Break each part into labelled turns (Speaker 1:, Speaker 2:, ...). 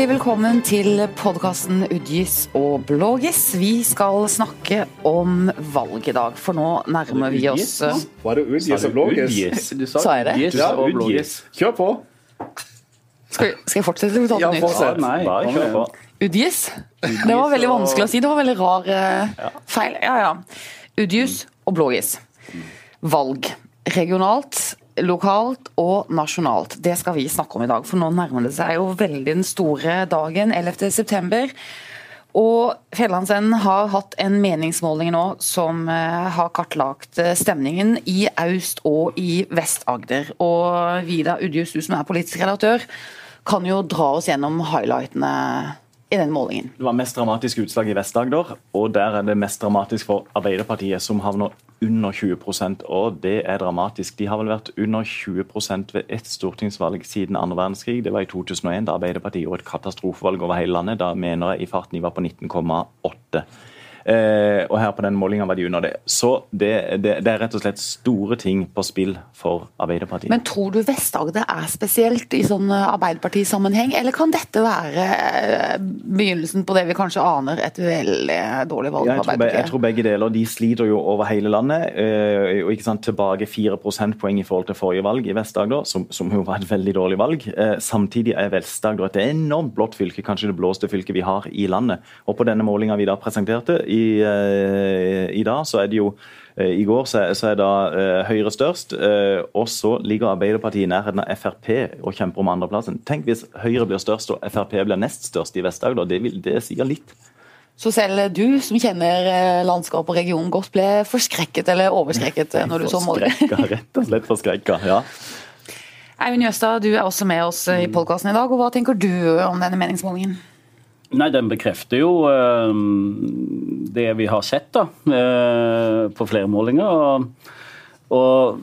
Speaker 1: Hjertelig velkommen til podkasten Udgis og Blågis. Vi skal snakke om valg i dag, for nå nærmer vi oss eh,
Speaker 2: Var det Udgis og Blågis?
Speaker 3: Du sa
Speaker 1: det?
Speaker 3: Udgis
Speaker 2: Ja,
Speaker 3: og
Speaker 2: Udgis.
Speaker 3: Blågis.
Speaker 2: Kjør på.
Speaker 1: Skal, skal jeg fortsette? å ta det
Speaker 2: Ja,
Speaker 1: nytt?
Speaker 2: fortsett.
Speaker 3: Nei,
Speaker 4: Bare kjør på.
Speaker 1: Udgis? Det var veldig vanskelig å si. Det var veldig rar eh, feil. Ja, ja. Udgis og blågis. Valg. Regionalt, lokalt og nasjonalt. Det skal vi snakke om i dag, for nå nærmer det seg jo veldig den store dagen, 11. september. Og Fjellandsenden har hatt en meningsmåling nå som eh, har kartlagt eh, stemningen i Aust- og i Vest-Agder. Og Vida Udjus, du som er politisk redaktør, kan jo dra oss gjennom highlightene i den målingen.
Speaker 4: Det var mest dramatisk utslag i Vest-Agder, og der er det mest dramatisk for Arbeiderpartiet, som havner under 20% og det er dramatisk. De har vel vært under 20% ved ett stortingsvalg siden andre verdenskrig. Det var i 2001, da Arbeiderpartiet gjorde et katastrofevalg over hele landet. Da mener jeg i farten de var på 19,8. Eh, og her på den målinga var de under det. Så det, det, det er rett og slett store ting på spill for Arbeiderpartiet.
Speaker 1: Men tror du Vest-Agder er spesielt i sånn eh, Arbeiderpartisammenheng, eller kan dette være eh, begynnelsen på det vi kanskje aner et veldig dårlig valg
Speaker 4: Ja,
Speaker 1: Arbeiderpartiet?
Speaker 4: jeg, tror, jeg tror begge deler. De sliter jo over hele landet. og ikke sant, Tilbake 4 prosentpoeng i forhold til forrige valg i Vest-Agder, som, som jo var et veldig dårlig valg. Samtidig er Vest-Agder et enormt blått fylke, kanskje det blåste fylket vi har i landet. Og på denne målinga vi da presenterte i, eh, i dag, så er det jo eh, i går så er, så er da eh, Høyre størst, eh, og så ligger Arbeiderpartiet i nærheten av Frp og kjemper om andreplassen. Tenk hvis Høyre blir størst og Frp blir nest størst i Vest-Agder. Det, det sier litt.
Speaker 1: Så selv du, som kjenner landskapet og regionen godt, ble forskrekket eller overskrekket når du så målet?
Speaker 4: Rett og slett forskrekka. Ja.
Speaker 1: Eivind Jøstad, du er også med oss i podkasten i dag, og hva tenker du om denne meningsmålingen?
Speaker 3: Nei, den bekrefter jo eh, det vi har sett da, eh, på flere målinger. Og, og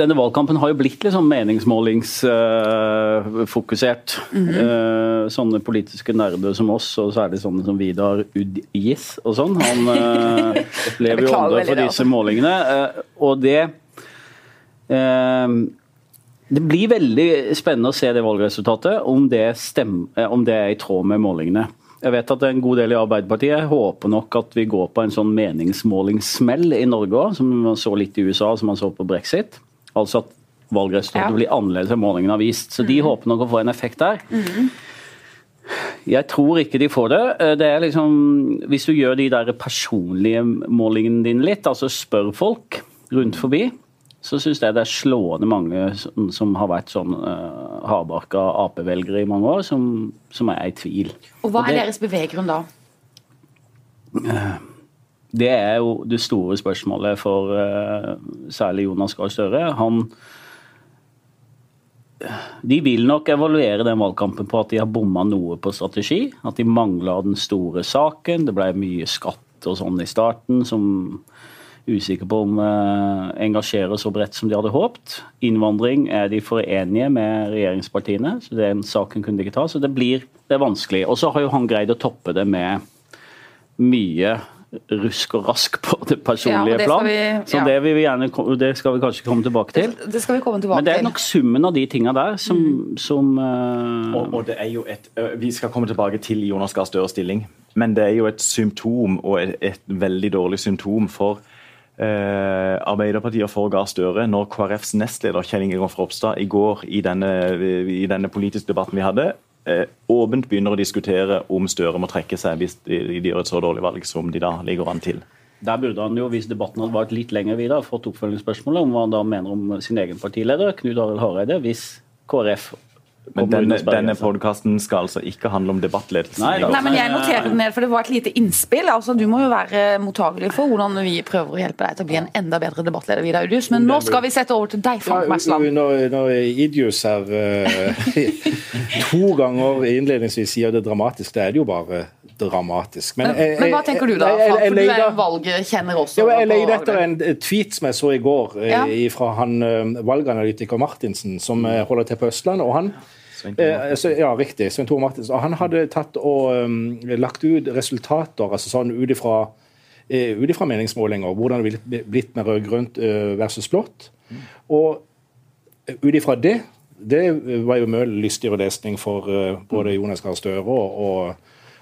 Speaker 3: denne valgkampen har jo blitt litt sånn meningsmålingsfokusert. Eh, sånne politiske nerder som oss, og særlig sånne som Vidar Udgis og sånn. Han eh, lever jo
Speaker 1: beklager
Speaker 3: ånde for disse
Speaker 1: altså.
Speaker 3: målingene. eh, og det eh, det blir veldig spennende å se det valgresultatet, om det, stem, eh, om det er i tråd med målingene. Jeg vet at en god del i Arbeiderpartiet håper nok at vi går på en sånn meningsmålingssmell i Norge òg, som man så litt i USA, som man så på brexit. Altså at valgresultatet
Speaker 1: Ja.
Speaker 3: blir annerledes enn målingene har vist. Så de håper nok å få en effekt der. Jeg tror ikke de får det. Eh, det er liksom, hvis du gjør de der personlige målingene dine litt, altså spør folk rundt forbi, så syns jeg det er slående mange som, som har vært sånn uh, hardbarka Ap-velgere i mange år, som, som er i tvil.
Speaker 1: Og hva
Speaker 3: Og
Speaker 1: er
Speaker 3: det-
Speaker 1: deres beveggrunn da?
Speaker 3: Det er jo det store spørsmålet for uh, særlig Jonas Gahr Støre. Han De vil nok evaluere den valgkampen på at de har bomma noe på strategi. At de mangla den store saken. Det ble mye skatt og sånn i starten som usikker på om eh, engasjerer så bredt som de hadde håpt. Innvandring er de forenige med regjeringspartiene, så den saken kunne de ikke ta. Så det blir det er vanskelig. Og så har jo han greid å toppe det med mye rusk og rask på det personlige
Speaker 1: Ja, det
Speaker 3: plan.
Speaker 1: vi-
Speaker 3: Så
Speaker 1: ja.
Speaker 3: det, vil vi gjerne, det skal vi kanskje komme tilbake til.
Speaker 1: Det skal vi komme tilbake
Speaker 3: Men det er nok summen av de tinga der som, som uh...
Speaker 4: Og, og det er jo et, Vi skal komme tilbake til Jonas Gahr Støres stilling, men det er jo et symptom, og et, et veldig dårlig symptom for eh, Arbeiderpartiet for Gahr Støre når KrFs nestleder Kjell Ingegård Ropstad i går i denne, i denne politiske debatten vi hadde, eh, åpent begynner å diskutere om Støre må trekke seg hvis de gjør et så dårlig valg som de da ligger an til.
Speaker 3: Der burde han jo, hvis debatten hadde vært litt lenger videre, fått oppfølgingsspørsmålet om hva han da mener om sin egen partileder, Knut Arild Hareide, hvis KrF
Speaker 4: Men denne, denne podkasten skal altså ikke handle om debattledelsen.
Speaker 3: Nei.
Speaker 1: Nei, men Jeg noterer den ned, for det var et lite innspill. altså Du må jo være mottagelig for hvordan vi prøver å hjelpe deg til å bli en enda bedre debattleder. Vidar Udius. Men nå skal vi sette over til deg, Frank
Speaker 2: Ja, når, når Idjus her eh, to ganger innledningsvis sier det dramatisk, det er det jo bare dramatisk.
Speaker 1: Men,
Speaker 2: jeg-
Speaker 1: men hva tenker du da,
Speaker 2: jeg- jeg-
Speaker 1: jeg,
Speaker 2: jeg
Speaker 1: For du er
Speaker 2: leter-
Speaker 1: valgkjenner også.
Speaker 2: Jeg leide etter en tweet som jeg så i går eh,
Speaker 1: Ja.
Speaker 2: fra han eh, valganalytiker Martinsen, som eh, holder til på Østlandet. og han
Speaker 4: Svein
Speaker 2: Eh, så, ja, riktig. Svein Tore Martinsen. Og han hadde tatt og um, lagt ut resultater altså sånn ut ifra eh, ut ifra meningsmålinger, hvordan det ville blitt med rød-grønt eh, versus blått. Og ut ifra det det var jo mye lystigere lesning for uh, både Jonas Gahr Støre og, og,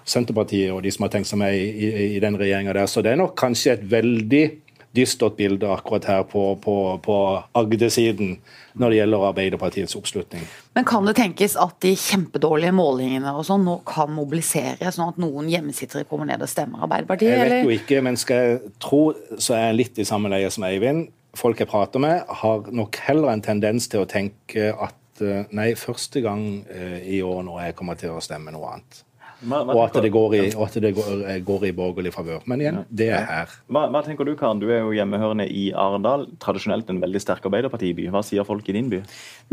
Speaker 2: Senterpartiet og de som har tenkt seg med i, i, i den regjeringa der. Så det er nok kanskje et veldig dystert bilde akkurat her på, på, på Agder-siden når det gjelder Arbeiderpartiets oppslutning.
Speaker 1: Men kan det tenkes at de kjempedårlige målingene og sånn nå kan mobilisere, sånn at noen hjemmesittere kommer ned og stemmer Arbeiderpartiet?
Speaker 2: Jeg vet
Speaker 1: eller?
Speaker 2: jo ikke, men skal jeg tro, så er jeg litt i samme leie som Eivind. Folk jeg prater med, har nok heller en tendens til å tenke at eh, nei, første gang eh, i år når jeg kommer til å stemme noe annet. Og at det går i, og at det går, eh, går i borgerlig favør. Men igjen, det er her.
Speaker 4: Hva, hva tenker du, Karen? Du er jo hjemmehørende i Arendal. Tradisjonelt en veldig sterk Arbeiderpartiby. Hva sier folk i din by?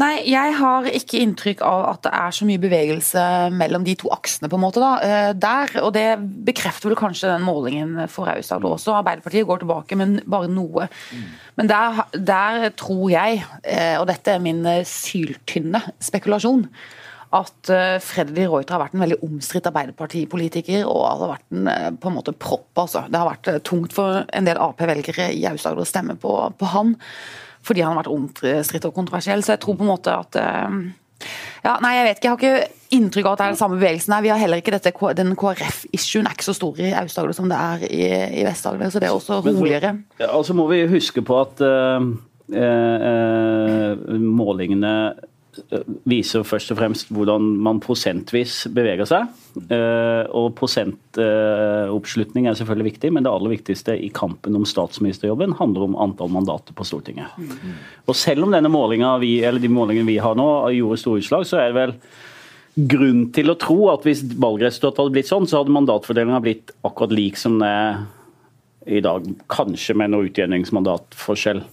Speaker 1: Nei, jeg har ikke inntrykk av at det er så mye bevegelse mellom de to aksene, på en måte, da, eh, der. Og det bekrefter vel kanskje den målingen for Aust-Agder også. Arbeiderpartiet går tilbake, men bare noe. Men der, der tror jeg, eh, og dette er min syltynne spekulasjon, at eh, Freddy de Ruiter har vært en veldig omstridt Arbeiderpartipolitiker, og har vært en eh, på en måte propp. altså. Det har vært eh, tungt for en del Ap-velgere i Aust-Agder å stemme på, på han, fordi han har vært omstridt og kontroversiell. Så jeg tror på en måte at ja, nei, jeg vet ikke. Jeg har ikke inntrykk av at det er den samme bevegelsen her. Vi har heller ikke dette, den KrF-issuen er ikke så stor i Aust-Agder som det er i, i Vest-Agder, så det er også roligere.
Speaker 3: Ja, altså må vi huske på at uh, uh, uh, målingene viser først og fremst hvordan man prosentvis beveger seg. Eh, og prosentoppslutning er selvfølgelig viktig, men det aller viktigste i kampen om statsministerjobben handler om antall mandater på Stortinget. Og selv om denne målinga vi, eller de målingene vi har nå gjorde store utslag, så er det vel grunn til å tro at hvis valgresultatet hadde blitt sånn, så hadde mandatfordelinga blitt akkurat lik som det er i dag. Kanskje med noe utjevningsmandatforskjell.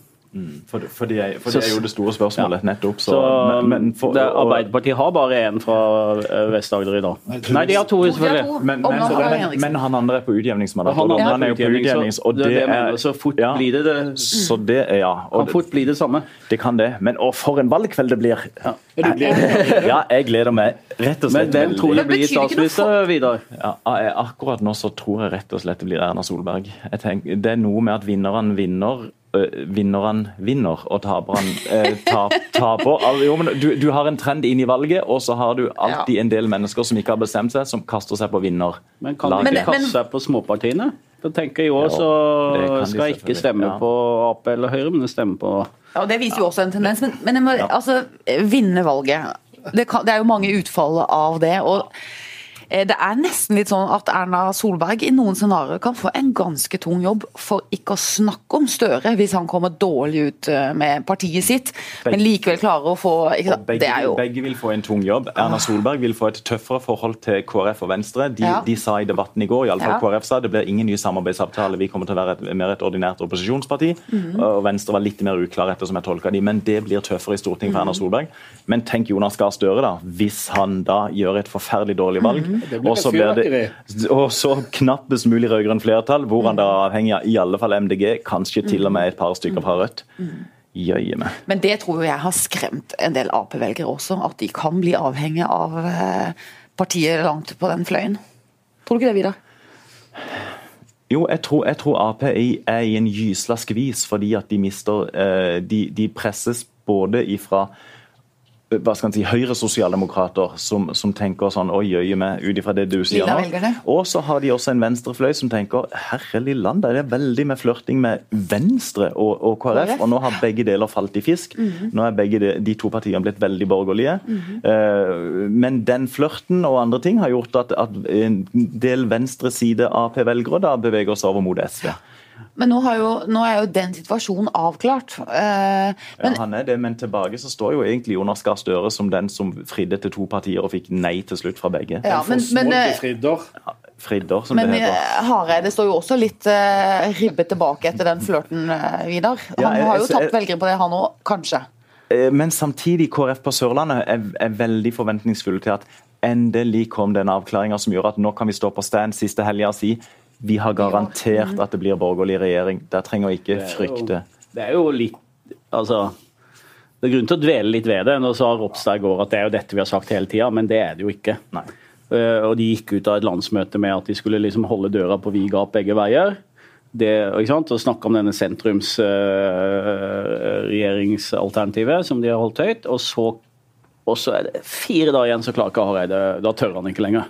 Speaker 4: For, for, det er, for det er jo det store spørsmålet, nettopp. Så,
Speaker 3: Så
Speaker 4: men, men for,
Speaker 3: det,
Speaker 4: og-
Speaker 3: Arbeiderpartiet har bare én fra eh, Vest-Agder i dag. Nei, de har to, selvfølgelig.
Speaker 4: men, men, men, men han andre er på utjevningsmandat.
Speaker 3: Han
Speaker 4: han er jo på utjevnings, og
Speaker 3: det, er
Speaker 4: det er.
Speaker 3: Så fort
Speaker 4: ja,
Speaker 3: blir det det.
Speaker 4: Så det er, ja.
Speaker 3: Kan fort bli det samme.
Speaker 4: det kan det. Men å, for en valgkveld det blir!
Speaker 3: Ja.
Speaker 4: Ja, jeg gleder meg rett og
Speaker 3: Men hvem tror du blir statsminister, Vidar?
Speaker 4: Ja, akkurat nå så tror jeg rett og slett det blir Erna Solberg. Jeg tenker, det er noe med at vinneren vinner. Øh, vinneren vinner, og taperen øh, tap, taper. Al- Jo, du, du har en trend inn i valget, og så har du alltid en del mennesker som ikke har bestemt seg, som kaster seg på vinner.
Speaker 3: Men kan de
Speaker 4: Laget.
Speaker 3: ikke kaste seg på småpartiene? Da tenker jeg
Speaker 4: også,
Speaker 3: så
Speaker 4: de
Speaker 3: skal jeg ikke stemme
Speaker 4: ja.
Speaker 3: på Ap eller Høyre, men stemme på
Speaker 1: Ja, og Det viser jo også en tendens. Men, men jeg må, altså, vinne valget det, kan, det er jo mange utfall av det. og eh, det er nesten litt sånn at Erna Solberg i noen scenarioer kan få en ganske tung jobb, for ikke å snakke om Støre, hvis han kommer dårlig ut eh, med partiet sitt, men likevel klarer å få
Speaker 4: begge,
Speaker 1: Det jo
Speaker 4: begge vil få en tung jobb. Erna Solberg vil få et tøffere forhold til KrF og Venstre. De,
Speaker 1: Ja.
Speaker 4: de sa i debatten i går, i alle fall
Speaker 1: Ja.
Speaker 4: KrF sa det blir ingen ny samarbeidsavtale. Vi kommer til å være et, mer et ordinært opposisjonsparti.
Speaker 1: Mhm.
Speaker 4: Og Venstre var litt mer uklar ettersom jeg tolka de, men det blir tøffere i Stortinget for
Speaker 1: Mhm.
Speaker 4: Erna Solberg. Men tenk Jonas Gahr Støre, da. Hvis han da gjør et forferdelig dårlig valg,
Speaker 1: Mhm.
Speaker 4: Og så blir det og så knappest mulig rød-grønn flertall, hvor han da er avhengig av i alle fall MDG, kanskje til og med et par stykker fra Rødt. Jøye meg.
Speaker 1: Men det tror jeg har skremt en del Ap-velgere også, at de kan bli avhengig av eh, partiet langt på den fløyen. Tror du ikke det, Vidar?
Speaker 4: Jo, jeg tror, jeg tror Ap er i, en gysla skvis fordi at de mister eh, de, de presses både ifra hva skal man si, høyre sosialdemokrater som, som tenker sånn Oi, jøye meg, ut ifra det du sier nå. Og så har de også en venstrefløy som tenker herre land, det er veldig med flørting med Venstre og, og KrF. Og nå har begge deler falt i fisk.
Speaker 1: Mhm.
Speaker 4: Nå er begge de, de to partiene blitt veldig borgerlige. Eh, men den flørten og andre ting har gjort at, at en del venstreside Ap-velgere beveger seg over mot SV.
Speaker 1: Men nå, har jo, nå er jo den situasjonen avklart. Eh, men
Speaker 4: ja, han er det, men tilbake så står jo egentlig Jonas Gahr Støre som den som fridde til to partier og fikk nei til slutt fra begge.
Speaker 1: Ja, men, men, eh,
Speaker 2: Fridder.
Speaker 4: Fridder, som
Speaker 1: men
Speaker 4: det heter.
Speaker 1: eh, Hareide står jo også litt eh, ribbet tilbake etter den flørten, eh, Vidar. Han
Speaker 4: Ja, jeg-
Speaker 1: har jo
Speaker 4: jeg-
Speaker 1: tapt velgere på det, han òg, kanskje.
Speaker 4: Eh, Men samtidig, KrF på Sørlandet er, er veldig forventningsfulle til at endelig kom den avklaringa som gjør at nå kan vi stå på stand siste helga og si vi har garantert at det blir borgerlig regjering. Der trenger vi ikke frykte.
Speaker 3: Det er jo litt Altså Det er grunn til å dvele litt ved det. Nå sa Ropstad i går at det er jo dette vi har sagt hele tida, men det er det jo ikke.
Speaker 4: Nei.
Speaker 3: Eh, og de gikk ut av et landsmøte med at de skulle liksom holde døra på vid gap begge veier. Det, ikke sant? Og snakke om denne sentrumsregjeringsalternativet som de har holdt høyt. Og så og så er det fire dager igjen, så klarer ikke Hareide Da tør han ikke lenger.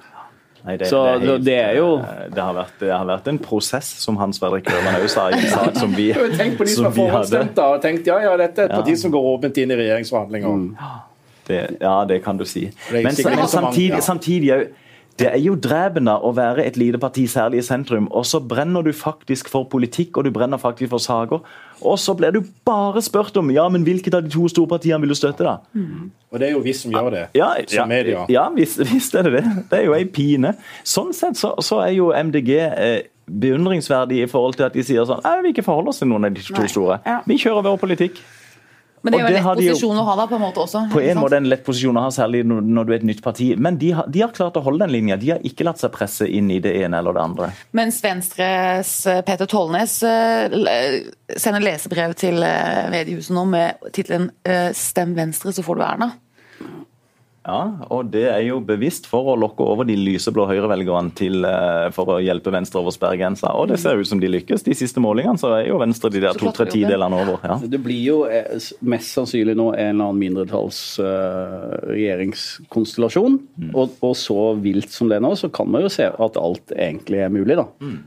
Speaker 4: Nei, det,
Speaker 3: Så
Speaker 4: det, er helt,
Speaker 3: det er jo-
Speaker 4: eh, det har, vært, det har vært en prosess, som Hans Fredrik Ørland òg sa i en sak som vi,
Speaker 2: Tenk på de som
Speaker 4: som
Speaker 2: har
Speaker 4: vi
Speaker 2: forhåndsstemt da, og tenkt ja, ja, dette er et
Speaker 4: Ja.
Speaker 2: parti som går åpent inn i regjeringsforhandlinger.
Speaker 4: Det, ja, det kan du si.
Speaker 2: er
Speaker 4: Men
Speaker 2: mange,
Speaker 4: samtidig, samtidig er jo- det er jo drepende å være et lite parti, særlig i sentrum, og så brenner du faktisk for politikk og du brenner faktisk for saker. Og så blir du bare spurt om ja, men hvilket av de to storpartiene vil du støtte, da?
Speaker 2: Og det er jo vi som gjør det,
Speaker 4: Ja,
Speaker 2: som media.
Speaker 4: ja visst, visst er det det. Det er jo ei pine. Sånn sett så, så er jo MDG eh, beundringsverdig i forhold til at de sier sånn Nei, vi ikke forholder oss til noen av de to
Speaker 1: Nei.
Speaker 4: store.
Speaker 1: Ja.
Speaker 4: Vi kjører vår politikk.
Speaker 1: Men det er jo en lett
Speaker 4: de jo-
Speaker 1: posisjon å ha da, på en måte også.
Speaker 4: På en måte en lett posisjon å ha, særlig når, du er et nytt parti. Men de har, de har klart å holde den linja. De har ikke latt seg presse inn i det ene eller det andre.
Speaker 1: Mens Venstres eh, Peter Tollnes eh, sender lesebrev til eh, mediehuset nå med tittelen 'Stem Venstre, så får du Erna'.
Speaker 4: Ja, og det er jo bevisst for å lokke over de lyseblå høyrevelgerne til eh, for å hjelpe Venstre over sperregrensa. Og det ser ut som de lykkes. De siste målingene så er jo Venstre de der to-tre tidelene over. Ja.
Speaker 3: Det blir jo eh, mest sannsynlig nå en eller annen mindretallsregjeringskonstellasjon. eh, regjeringskonstellasjon. Og, og så vilt som det er nå, så kan man jo se at alt egentlig er mulig, da. En-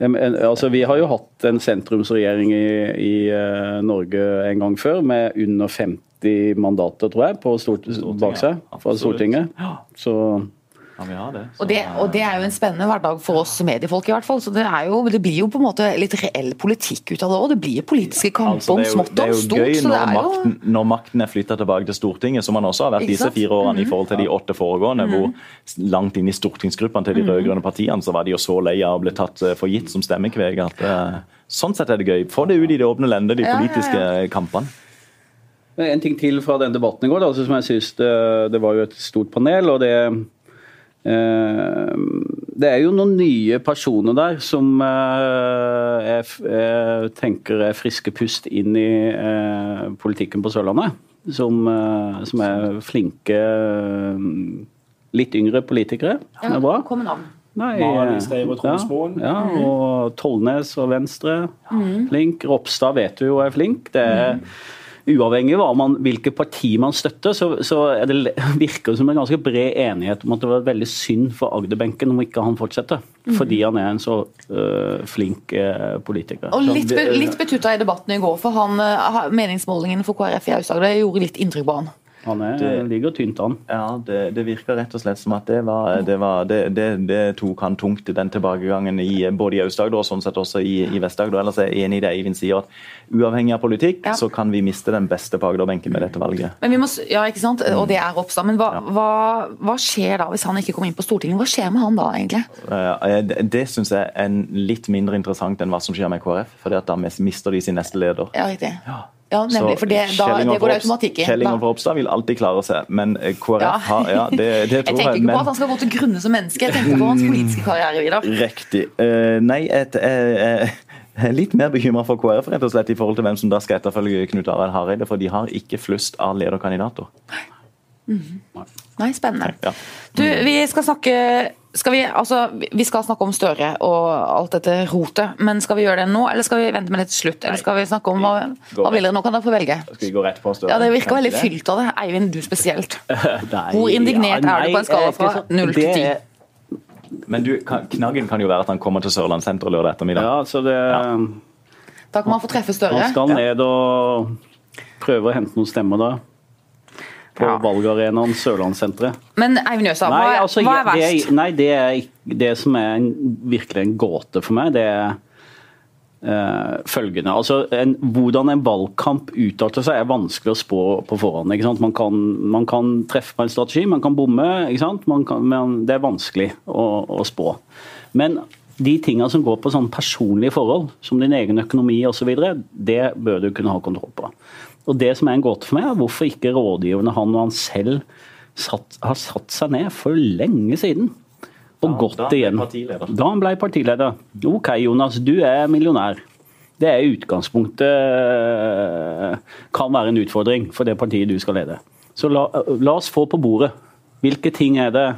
Speaker 3: Altså, vi har jo hatt en sentrumsregjering i, i uh, Norge en gang før, med under 50 mandater, tror jeg, på stort, bak seg fra. Stortinget. Så
Speaker 4: Ja, vi har det. Så,
Speaker 1: Og det, og det er jo en spennende hverdag for oss mediefolk, i hvert fall. Så det, er jo, det blir jo på en måte litt reell politikk ut av det òg. Det blir politiske kamper
Speaker 4: Altså,
Speaker 1: om smått og stort.
Speaker 4: gøy
Speaker 1: Så det
Speaker 4: når
Speaker 1: er jo
Speaker 4: makten, når makten er flytta tilbake til Stortinget, som man også har vært disse
Speaker 1: fire årene
Speaker 4: fire årene i forhold til de åtte foregående, hvor langt inn i stortingsgruppene til de
Speaker 1: Mhm.
Speaker 4: rød-grønne partiene så var de jo så lei av å bli tatt eh, for gitt som stemmekveg at uh, sånn sett er det gøy. Få det ut i det åpne lende, de
Speaker 1: Ja, ja, ja.
Speaker 4: politiske kampene.
Speaker 3: En ting til fra den debatten i går, da, altså, som jeg synes det, det var jo et stort panel. og det eh, det er jo noen nye personer der som eh, jeg, jeg tenker er friske pust inn i eh, politikken på Sørlandet. Som, eh, som er flinke, eh, litt yngre politikere. Som er bra.
Speaker 1: Kom navn.
Speaker 3: Nei, Ja, ja, og Tollnes og Venstre. Flink. Ropstad vet du jo er flink. Det er Uavhengig av man, hvilket parti man støtter, så, så er det, virker det som en ganske bred enighet om at det var veldig synd for Agderbenken om ikke han fortsetter. Fordi han er en så øh, flink øh, politiker.
Speaker 1: Og litt, be- litt betutta i debatten i går, for han, eh, meningsmålingen for KrF i Aust-Agder gjorde litt inntrykk på han.
Speaker 3: Han er,
Speaker 4: Det-
Speaker 3: ligger tynt an.
Speaker 4: Ja, det, det virker rett og slett som at det var, det, var, det, det, det tok han tungt, den tilbakegangen i, både i Aust-Agder og sånn sett også i, i Vest-Agder. Ellers er jeg enig i det Eivind sier, at uavhengig av politikk,
Speaker 1: Ja.
Speaker 4: så kan vi miste den beste på Agderbenken med dette valget.
Speaker 1: Men vi må, ja, ikke sant? Og det er Ropstad. Men hva, hva, hva skjer da hvis han ikke kommer inn på Stortinget? Hva skjer med han da, egentlig?
Speaker 4: Eh, Det, det syns jeg er en litt mindre interessant enn hva som skjer med KrF. For da mister de sin neste leder.
Speaker 1: Ja, riktig. Ja, nemlig. For det, da, det går automatikk i.
Speaker 4: Kjell Ingolf Ropstad vil alltid klare seg, men eh, KrF
Speaker 1: Ja.
Speaker 4: har Ja, det, det
Speaker 1: Jeg
Speaker 4: tror
Speaker 1: tenker
Speaker 4: jeg.
Speaker 1: ikke på at han skal gå til grunne som menneske, jeg tenker på hans politiske karriere. videre.
Speaker 4: riktig. Uh, nei, et, uh, uh, litt mer bekymra for KrF rett og slett i forhold til hvem som da skal etterfølge Knut Arild Hareide, for de har ikke flust av lederkandidater.
Speaker 1: Nei, spennende.
Speaker 4: Ja.
Speaker 1: Du, vi skal snakke skal vi, altså, vi skal snakke om Støre og alt dette rotet, men skal vi gjøre det nå, eller skal vi vente med det til slutt? Eller skal vi snakke om hva, hva vil dere nå? Kan dere få velge?
Speaker 4: Skal vi gå rett på Støre?
Speaker 1: Ja, Det virker veldig fylt av det. Eivind, du spesielt.
Speaker 3: Nei,
Speaker 1: Hvor indignert er du på en skala fra null til ti?
Speaker 4: Men du, knaggen kan jo være at han kommer til Sørlandssenteret lørdag ettermiddag.
Speaker 3: Ja, så det
Speaker 1: Da kan man få treffe Støre.
Speaker 3: Han skal ned og prøve å hente noen stemmer da. På
Speaker 1: Ja.
Speaker 3: valgarenaen Sørlandssenteret.
Speaker 1: Men Eivind Jøsa, hva,
Speaker 3: altså,
Speaker 1: hva er
Speaker 3: det,
Speaker 1: verst?
Speaker 3: nei, det, er, det som er en, virkelig en gåte for meg, det er Uh, følgende. Altså, en, hvordan en valgkamp utarter seg, er vanskelig å spå på forhånd. Ikke sant? Man, kan, man kan treffe på en strategi, man kan bomme. Ikke sant? Man kan, men det er vanskelig å, å spå. Men de tingene som går på sånn personlige forhold, som din egen økonomi osv., det bør du kunne ha kontroll på. Og Det som er en gåte for meg, er hvorfor ikke rådgiverne han og han selv satt, har satt seg ned for lenge siden. Og gått
Speaker 4: da
Speaker 3: igjen. Da han ble partileder. Ok, Jonas, du er millionær. Det er i utgangspunktet eh, kan være en utfordring for det partiet du skal lede. Så la, la oss få på bordet. Hvilke ting er det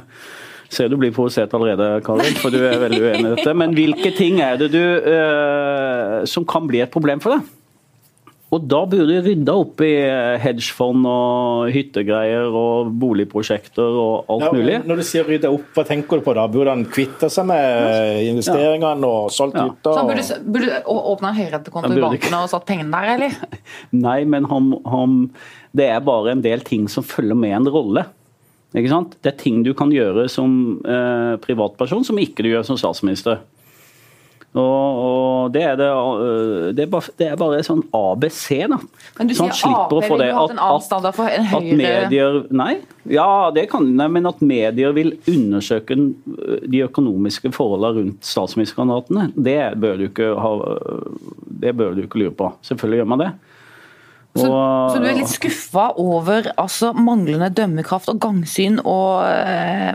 Speaker 3: Ser du blir provosert allerede, Karin, for du er veldig uenig i dette. Men hvilke ting er det du eh, som kan bli et problem for deg? Og da burde de rydda opp i hedgefond og hyttegreier og boligprosjekter og alt
Speaker 2: Ja,
Speaker 3: mulig.
Speaker 2: Når du sier rydde opp, hva tenker du på da? Burde han kvitte seg med investeringene og solgt
Speaker 3: Ja.
Speaker 2: hytta?
Speaker 1: Så han burde, burde åpna en høyrentekonto i banken og satt pengene der, eller?
Speaker 3: Nei, men han, han, det er bare en del ting som følger med en rolle. Ikke sant? Det er ting du kan gjøre som eh, privatperson som ikke du gjør som statsminister. Og, og det, er det, øh, det, er bare, det er bare sånn ABC, da.
Speaker 1: Men du
Speaker 3: sånn,
Speaker 1: sier
Speaker 3: slipper
Speaker 1: Ap
Speaker 3: å få
Speaker 1: ville hatt en annen standard for en
Speaker 3: at
Speaker 1: høyere
Speaker 3: medier Nei, ja, det kan nei, men at medier vil undersøke øh, de økonomiske forholdene rundt statsministerkandidatene, det bør du ikke ha Det bør du ikke lure på. Selvfølgelig gjør man det.
Speaker 1: Så,
Speaker 3: Og-
Speaker 1: så du er litt skuffa over altså, manglende dømmekraft og gangsyn og eh,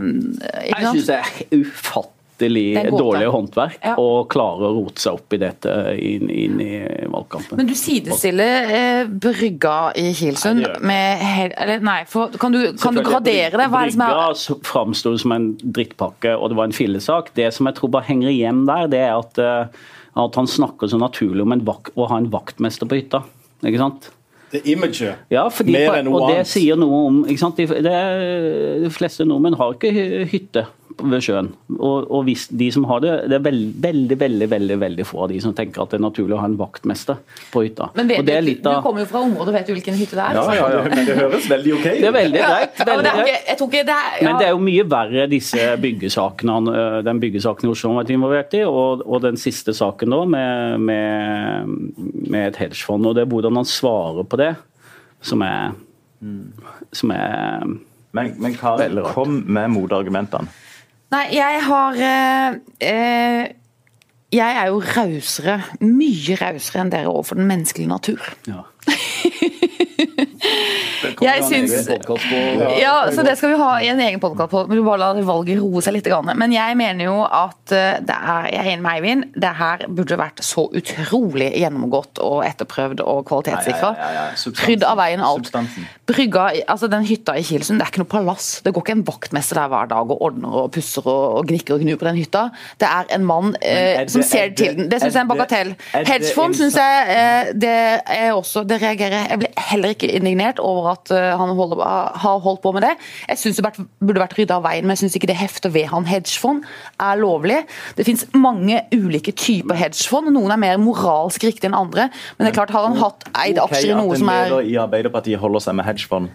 Speaker 1: ikke
Speaker 3: Jeg
Speaker 1: synes
Speaker 3: syns det er ufattelig
Speaker 1: Er gåte.
Speaker 3: dårlig håndverk
Speaker 1: Ja.
Speaker 3: og klarer å rote seg opp i dette inn, inn i valgkampen.
Speaker 1: Men du sidestiller eh, brygga i Kilsund
Speaker 3: Nei,
Speaker 1: med hel, eller, Nei, for, kan, du, kan du gradere det? Hva er det som er
Speaker 3: Brygga framsto som en drittpakke, og det var en fillesak. Det som jeg tror bare henger igjen der, det er at, eh, at han snakker så naturlig om en vak å ha en vaktmester på hytta. Ikke sant?
Speaker 2: Det imaget.
Speaker 3: Ja, fordi,
Speaker 2: Mer enn noe
Speaker 3: og det sier noe om ikke sant? De, det, er- de fleste nordmenn har ikke hytte ved sjøen. Og, og hvis de som har det, det er veld, veldig veldig, veldig, veldig få av de som tenker at det er naturlig å ha en vaktmester på hytta.
Speaker 1: men vet
Speaker 3: og det er
Speaker 1: du,
Speaker 3: litt
Speaker 1: du
Speaker 3: av,
Speaker 1: kommer jo fra området og vet du hvilken hytte det er.
Speaker 4: Ja, ja, ja, men det høres veldig OK ut.
Speaker 3: det er veldig greit.
Speaker 1: Ja, men det ikke, jeg tror ikke det er ja.
Speaker 3: Men det er jo mye verre disse byggesakene, den byggesaken Oslo har vært involvert i, og, og den siste saken nå med, med, med et hedgefond. og Det er hvordan han svarer på det, som er, som er
Speaker 4: Men, men Kari, kom med motargumentene.
Speaker 1: Nei, jeg har eh, eh, Jeg er jo rausere, mye rausere enn dere overfor den menneskelige natur.
Speaker 3: ja.
Speaker 1: Jeg syns Ja, så det skal vi ha i en egen podkast på. Men du bare la valget roe seg litt. Men jeg mener jo at eh, det er Jeg er enig med Eivind. Det her burde vært så utrolig gjennomgått og etterprøvd og kvalitetssikra.
Speaker 4: Ja, ja, ja, ja.
Speaker 1: Rydd av veien alt. Brygga, altså Den hytta i Kilsund, det er ikke noe palass. Det går ikke en vaktmester der hver dag og ordner og pusser og, gnikker og gnur på den hytta. Det er en mann eh, som
Speaker 4: er
Speaker 1: ser til den. Det syns jeg er en bagatell. Hedgefond syns jeg eh, det er også Det reagerer jeg. Jeg ble heller ikke indignert over at eh, han holder, har holdt på med det. Jeg syns det burde vært- rydda av veien, men jeg syns ikke det hefter ved han hedgefond er lovlig. Det fins mange ulike typer hedgefond, noen er mer moralsk riktige enn andre. Men det er klart, har han hatt eid
Speaker 4: Ok
Speaker 1: aksjer i noe
Speaker 4: at
Speaker 1: som
Speaker 4: en
Speaker 1: er
Speaker 4: leder i Arbeiderpartiet holder seg med hedgefond.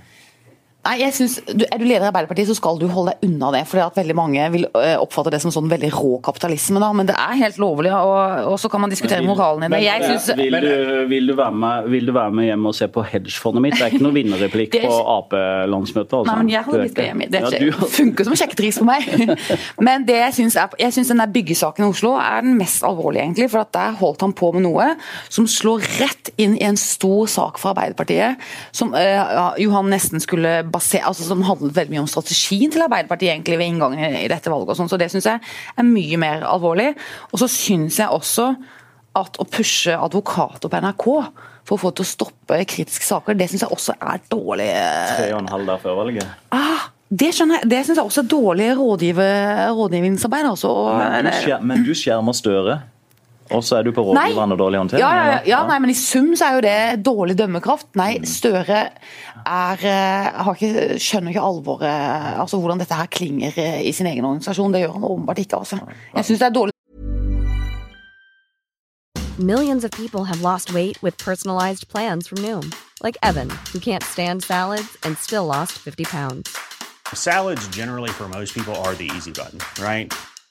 Speaker 1: Nei, jeg synes, du, Er du leder i Arbeiderpartiet, så skal du holde deg unna det. fordi at veldig mange vil oppfatte det som sånn veldig rå kapitalisme. da, Men det er helt lovlig, og, og så kan man diskutere moralen i det. Jeg synes,
Speaker 3: vil, du, vil, du være med, vil du være med hjem og se på hedgefondet mitt? Det er ikke noe vinnerreplikk
Speaker 1: er-
Speaker 3: på Ap-landsmøtet. Altså.
Speaker 1: Nei, men jeg hadde
Speaker 3: vet
Speaker 1: lyst hjem. Det er
Speaker 3: Ja,
Speaker 1: ikke,
Speaker 3: du-
Speaker 1: funker som sjekketriks for meg. Men det jeg syns, er, jeg syns den der byggesaken i Oslo er den mest alvorlige, egentlig. For at der holdt han på med noe som slår rett inn i en stor sak for Arbeiderpartiet. Som øh, ja, Johan nesten skulle basere altså Som handlet veldig mye om strategien til Arbeiderpartiet egentlig ved inngangen i, dette valget. og sånn, Så det syns jeg er mye mer alvorlig. Og så syns jeg også at å pushe advokater på NRK for å få til å stoppe kritiske saker, det syns jeg også er dårlig.
Speaker 4: Tre og en halv dag før valget.
Speaker 1: Ah, det skjønner jeg. Det syns jeg også er dårlig rådgivningsarbeid. Altså.
Speaker 4: Men du skjermer Støre, og så er du på rådgiveren og dårlig håndtering?
Speaker 1: ja, ja, ja, ja, nei, men i sum så er jo det dårlig dømmekraft. Nei, Støre er eh, har ikke, skjønner ikke alvoret, altså hvordan dette her klinger eh, i sin egen organisasjon. Det gjør han åpenbart ikke. altså. Jeg syns det er dårlig
Speaker 5: Millions of people have lost weight with personalized plans from Noom, like Evan, who can't stand salads and still lost 50 pounds.
Speaker 6: Salads, generally, for most people, are the easy button, right?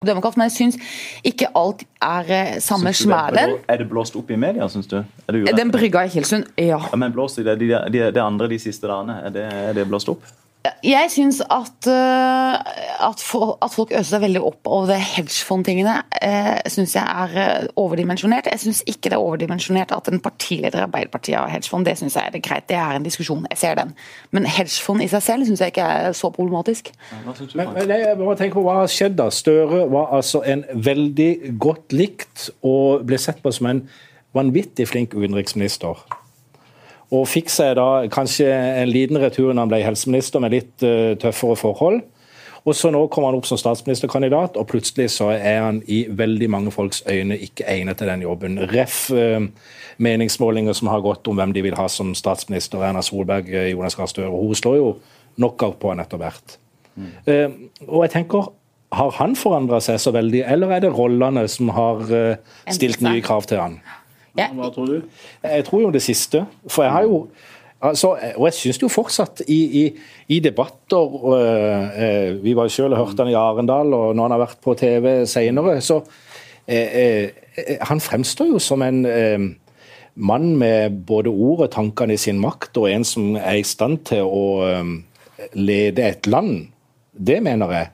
Speaker 1: Men jeg syns ikke alt er eh, samme smellen.
Speaker 4: Er det blåst opp i media, syns du? Det?
Speaker 1: Den brygga i Kilsund, ja.
Speaker 4: Ja, men blåst i det, de, de, de, andre de siste dagene, er det, er det blåst opp?
Speaker 1: Jeg syns at, uh, at, folk øser seg veldig opp over det hedgefond-tingene, uh, syns jeg er uh, overdimensjonert. Jeg syns ikke det er overdimensjonert at en partileder i Arbeiderpartiet har hedgefond. Det syns jeg er det greit. Det er en diskusjon. Jeg ser den. Men hedgefond i seg selv syns jeg ikke er så problematisk.
Speaker 2: Men, men jeg må tenke på hva har skjedd da. Støre var altså en veldig godt likt og ble sett på som en vanvittig flink utenriksminister. Og fikk seg da kanskje en liten retur når han ble helseminister, med litt uh, tøffere forhold. Og så nå kommer han opp som statsministerkandidat, og plutselig så er han i veldig mange folks øyne ikke egnet til den jobben. Ref uh, meningsmålinger som har gått om hvem de vil ha som statsminister. Erna Solberg, uh, Jonas Gahr Støre. Hun slår jo knockout på han etter hvert. Mm. og jeg tenker, har han forandra seg så veldig, eller er det rollene som har stilt nye krav til han?
Speaker 3: Hva tror du?
Speaker 2: Jeg tror jo det siste. For jeg har jo Altså, og jeg syns jo fortsatt i, i, i debatter øh, Vi var jo selv og hørte han i Arendal, og når han har vært på TV senere, så øh, Han fremstår jo som en øh, mann med både ord og tankene i sin makt, og en som er i stand til å lede et land. Det mener jeg.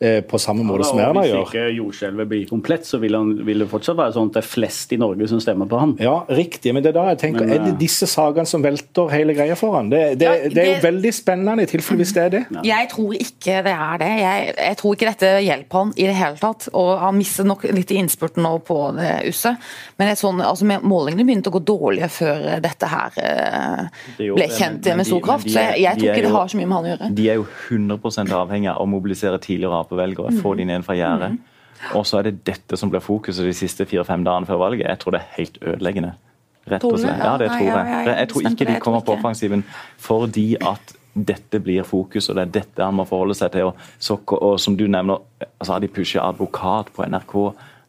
Speaker 2: Eh, på samme måte som Erna gjør.
Speaker 3: Hvis ikke jordskjelvet blir komplett, så vil, han, vil, det fortsatt være sånn at det er flest i Norge som stemmer på han.
Speaker 2: Ja, riktig. Men det er da jeg tenker, men, er det eh, disse sakene som velter hele greia for han? Det, det, ja, det, det er jo veldig spennende i tilfelle hvis det er det.
Speaker 1: Ja. Jeg tror ikke det er det. Jeg, jeg, tror ikke dette hjelper han i det hele tatt. Og han mister nok litt i innspurten nå på det usset. Men sånn, altså, målingene begynte å gå dårlige før dette her eh, ble kjent med stor kraft. Så jeg, jeg tror ikke det har så mye med han å gjøre.
Speaker 4: De er jo 100 avhengig av å mobilisere tidligere Ap-velgere, få de ned fra gjerdet. Mm. Og så er det dette som blir fokuset de siste fire-fem dagene før valget. Jeg tror det er helt ødeleggende. Rett og slett. Ja, det tror jeg. Jeg tror ikke de kommer på offensiven fordi at dette blir fokus, og det er dette han må forholde seg til. Og, så, og som du nevner, altså har de pusha advokat på NRK.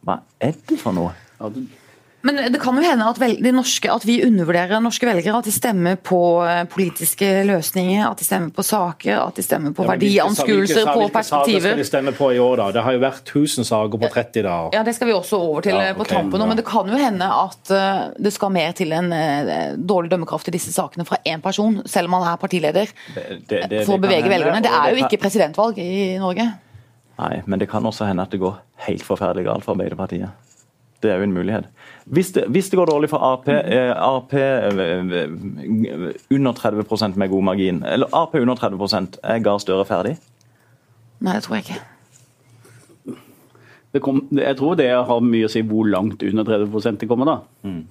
Speaker 4: Hva er det for noe?
Speaker 1: Men det kan jo hende at, vel, norske, at, vi undervurderer norske velgere. At de stemmer på eh, politiske løsninger, at de stemmer på saker, at de stemmer på ja, verdianskuelser, på perspektiver. Hvilke
Speaker 2: saker skal de stemme på i år, da? Det har jo vært 1000 saker på 30 dager.
Speaker 1: Ja, det skal vi også over til ja, eh, på okay, tampen nå. Men det kan jo hende at uh, det skal mer til en dårlig dømmekraft i disse sakene fra én person, selv om han er partileder, det, det, det, for å bevege velgerne. Det er jo ikke presidentvalg i Norge.
Speaker 4: Nei, men det kan også hende at det går helt forferdelig galt for Arbeiderpartiet. Det er jo en mulighet. Hvis det, hvis det går dårlig for Ap, eh, Ap eh, under 30% med god margin, eller Ap under 30% er Gahr Støre ferdig?
Speaker 1: Nei, det tror jeg ikke.
Speaker 3: Kom, jeg tror det har mye å si hvor langt under 30% de kommer, da. Mm.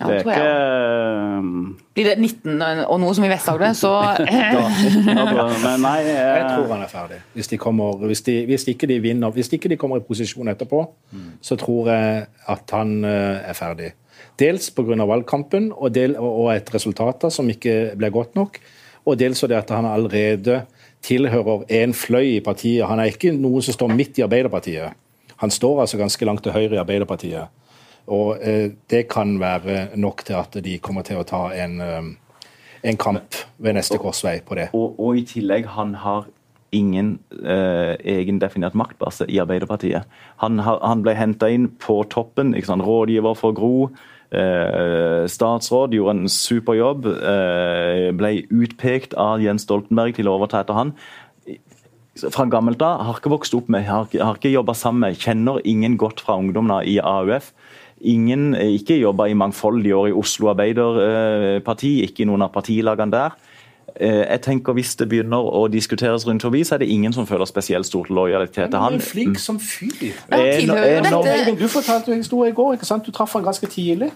Speaker 1: Ja, det er ikke eh, Blir det 19 og noe som i Vest-Agder, så
Speaker 2: Men nei jeg... jeg tror han er ferdig. Hvis, de kommer, hvis, de, hvis, ikke de vinner, hvis ikke de kommer i posisjon etterpå, mm. så tror jeg at han eh, er ferdig. Dels pga. valgkampen og, del, og et resultat som ikke ble godt nok. Og dels fordi han allerede tilhører en fløy i partiet. Han er ikke noen som står midt i Arbeiderpartiet. Han står altså ganske langt til høyre i Arbeiderpartiet. Og eh, det kan være nok til at de kommer til å ta en, eh, en kamp ved neste korsvei på det.
Speaker 4: Og, og i tillegg, han har ingen eh, egendefinert maktbase i Arbeiderpartiet. Han, han ble henta inn på toppen, rådgiver for Gro. Eh, statsråd, gjorde en super jobb. Eh, ble utpekt av Jens Stoltenberg til å overta etter han. Fra gammelt av har ikke vokst opp med, har, har ikke jobba sammen med, kjenner ingen godt fra ungdommene i AUF. Ingen eh, ikke jobba i mangfoldige år i Oslo Arbeiderparti, ikke i noen av partilagene der. Eh, jeg tenker Hvis det begynner å diskuteres rundt forbi, så er det ingen som føler spesielt stor lojalitet til han.
Speaker 2: Du er flink som fyr. Du fortalte jo historie i går. ikke sant? Du traff han ganske tidlig.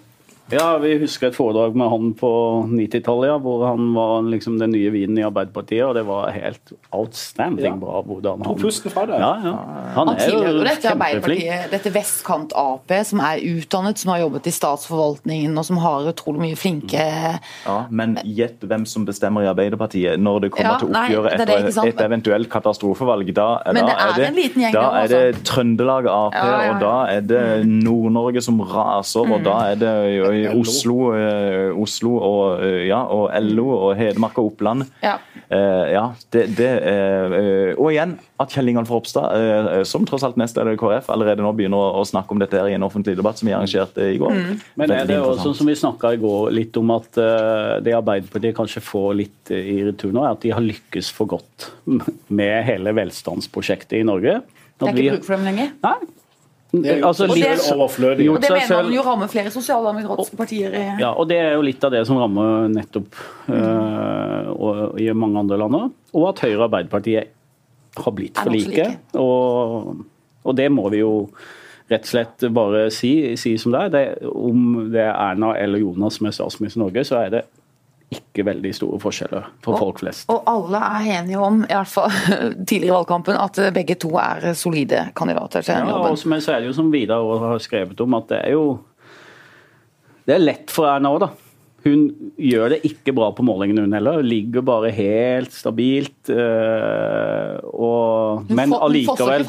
Speaker 3: Ja, vi husker et foredrag med han på 90-tallet, ja, hvor han var liksom den nye vinen i Arbeiderpartiet, og det var helt outstanding ja. bra hvordan
Speaker 2: han Tok pusten fra det.
Speaker 3: Ja, ja.
Speaker 1: Han, han tilhører jo dette Arbeiderpartiet, dette vestkant Ap, som er utdannet, som har jobbet i statsforvaltningen, og som har utrolig mye flinke
Speaker 4: Ja, Men gjett hvem som bestemmer i Arbeiderpartiet når det kommer til oppgjøret etter et eventuelt katastrofevalg. Da,
Speaker 1: men det er, det, en liten gjeng
Speaker 4: da er det Trøndelag Ap, og da er det Nord-Norge som raser, og da er det jo eh, Oslo, eh, Oslo og, eh, ja, og LO og Hedmark og Oppland.
Speaker 1: Ja.
Speaker 4: Eh, ja, det, det Og igjen at Kjell Ingolf Ropstad, som tross alt nestleder i KrF, allerede nå begynner å, å snakke om dette her i en offentlig debatt som vi arrangerte i går.
Speaker 1: Mm.
Speaker 3: Men er det også sånn som vi snakka i går litt om at det Arbeiderpartiet kanskje får litt i retur nå, er at de har lykkes for godt med hele velstandsprosjektet i Norge.
Speaker 1: Det er ikke bruk for dem lenger.
Speaker 3: Nei.
Speaker 2: Det er jo
Speaker 3: Altså,
Speaker 2: så
Speaker 1: det- Og det mener man jo rammer flere sosialdemokratiske partier.
Speaker 3: Ja, og det er jo litt av det som rammer nettopp øh, og i mange andre land òg. Og at Høyre og Arbeiderpartiet har blitt for like. Og, og det må vi jo rett og slett bare si, si som det er. Det, om det er Erna eller Jonas som er statsminister i Norge, så er det ikke veldig store forskjeller for
Speaker 1: Og-
Speaker 3: folk flest.
Speaker 1: Og alle er enige om, i hvert fall tidligere i valgkampen, at begge to er solide kandidater til den
Speaker 3: Ja,
Speaker 1: jobben.
Speaker 3: og som jeg så er det jo som Vidar har skrevet om, at det er jo Det er lett for Erna òg, da. Hun gjør det ikke bra på målingene, hun heller. Ligger bare helt stabilt. øh, og,
Speaker 1: Hun
Speaker 3: men allikevel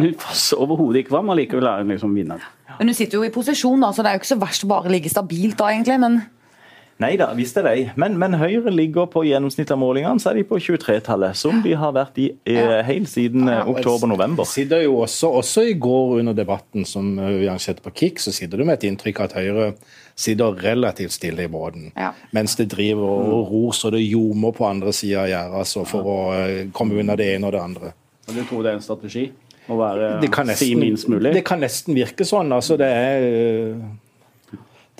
Speaker 3: Hun fosser overhodet ikke fram. Allikevel er hun liksom vinner.
Speaker 1: Men hun sitter jo i posisjon, da, så det er jo ikke så verst å bare ligge stabilt da, egentlig. Men
Speaker 4: Nei da, visst er det. Men, men Høyre ligger på gjennomsnitt av målingene, så er de på 23-tallet. Som de har vært i eh, helt siden ja, oktober-november.
Speaker 2: sitter jo også, også i går under debatten som eh, vi arrangerte på KIK, så sitter du med et inntrykk av at Høyre sitter relativt stille i båten.
Speaker 1: Ja.
Speaker 2: Mens det driver og ror så det ljomer på andre sida av gjerdet altså, for å eh, komme unna det ene og det andre.
Speaker 3: Og du tror det er en strategi? Å være
Speaker 2: Det kan
Speaker 3: si minst mulig?
Speaker 2: det kan nesten virke sånn. Altså, det er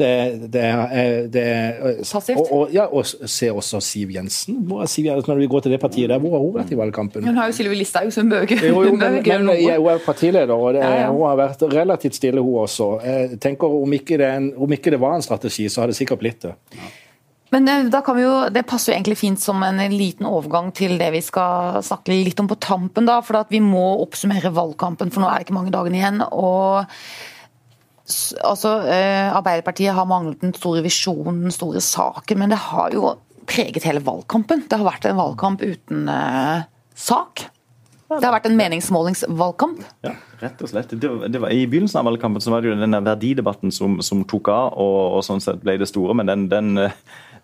Speaker 2: det, det er, det
Speaker 1: Passivt.
Speaker 2: Og, og, ja, og se også Siv Jensen. Hvor er Siv Jensen når vi går til det partiet der? Hvor har hun vært i valgkampen?
Speaker 1: hun har jo Sylvi Listhaug, som bøker.
Speaker 2: Jo, jo, men, men ja, hun er partileder, og det,
Speaker 1: Ja, ja.
Speaker 2: hun har vært relativt stille, hun også. Jeg tenker Om ikke, det, en, om ikke det var en strategi, så har det sikkert blitt det.
Speaker 1: Men eh, da kan vi jo, det passer jo egentlig fint som en liten overgang til det vi skal snakke litt om på tampen. da, For at vi må oppsummere valgkampen, for nå er det ikke mange dagene igjen. og altså, eh, Arbeiderpartiet har manglet den store visjonen, den store saken, men det har jo preget hele valgkampen. Det har vært en valgkamp uten eh, sak. Det har vært en meningsmålingsvalgkamp.
Speaker 4: Ja, rett og slett. Det, det var, I begynnelsen av valgkampen så var det jo denne verdidebatten som, som tok av, og, og sånn sett ble det store. Men den, den, eh,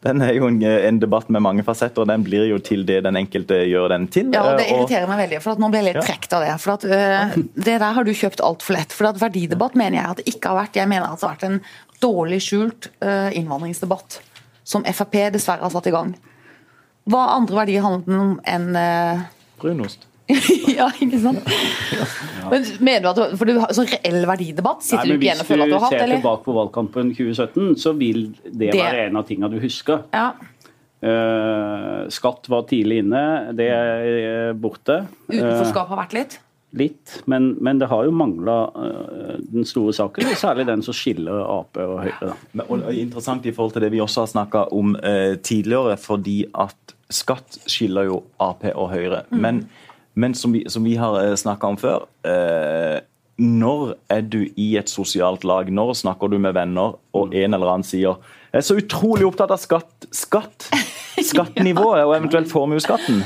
Speaker 4: den er jo en, en debatt med mange fasetter, og den blir jo til det den enkelte gjør den til.
Speaker 1: Ja, og Det
Speaker 4: Eh, og-
Speaker 1: irriterer meg veldig, for at nå ble jeg litt
Speaker 4: Ja.
Speaker 1: trukket av det. for at øh, Det der har du kjøpt altfor lett. for at Verdidebatt mener jeg at det ikke har vært. Jeg mener at det har vært en dårlig skjult øh, innvandringsdebatt som Frp dessverre har satt i gang. Hva andre verdier handlet den om enn øh,
Speaker 4: Brunost.
Speaker 1: Ja, ikke sant? Men mener du at du, for du har sånn reell verdidebatt? Sitter
Speaker 3: Nei,
Speaker 1: du ikke igjen og føler at
Speaker 3: du
Speaker 1: har hatt, eller?
Speaker 3: Hvis du ser tilbake på valgkampen 2017, så vil det,
Speaker 1: Det-
Speaker 3: være en av tingene du husker.
Speaker 1: Ja.
Speaker 3: Uh, skatt var tidlig inne, det er eh, borte. Eh,
Speaker 1: Utenforskap har vært litt?
Speaker 3: litt, men, men det har jo mangla den store saken, særlig den som skiller Ap og Høyre. Da.
Speaker 4: Men, og, og interessant i forhold til det vi også har snakka om uh, tidligere, fordi at skatt skiller jo Ap og Høyre. Men, men som, vi, som vi har eh, snakka om før eh, Når er du i et sosialt lag? Når snakker du med venner, og en eller annen sier jeg er så utrolig opptatt av skatt. Skatt! Skattenivået og eventuelt formuesskatten.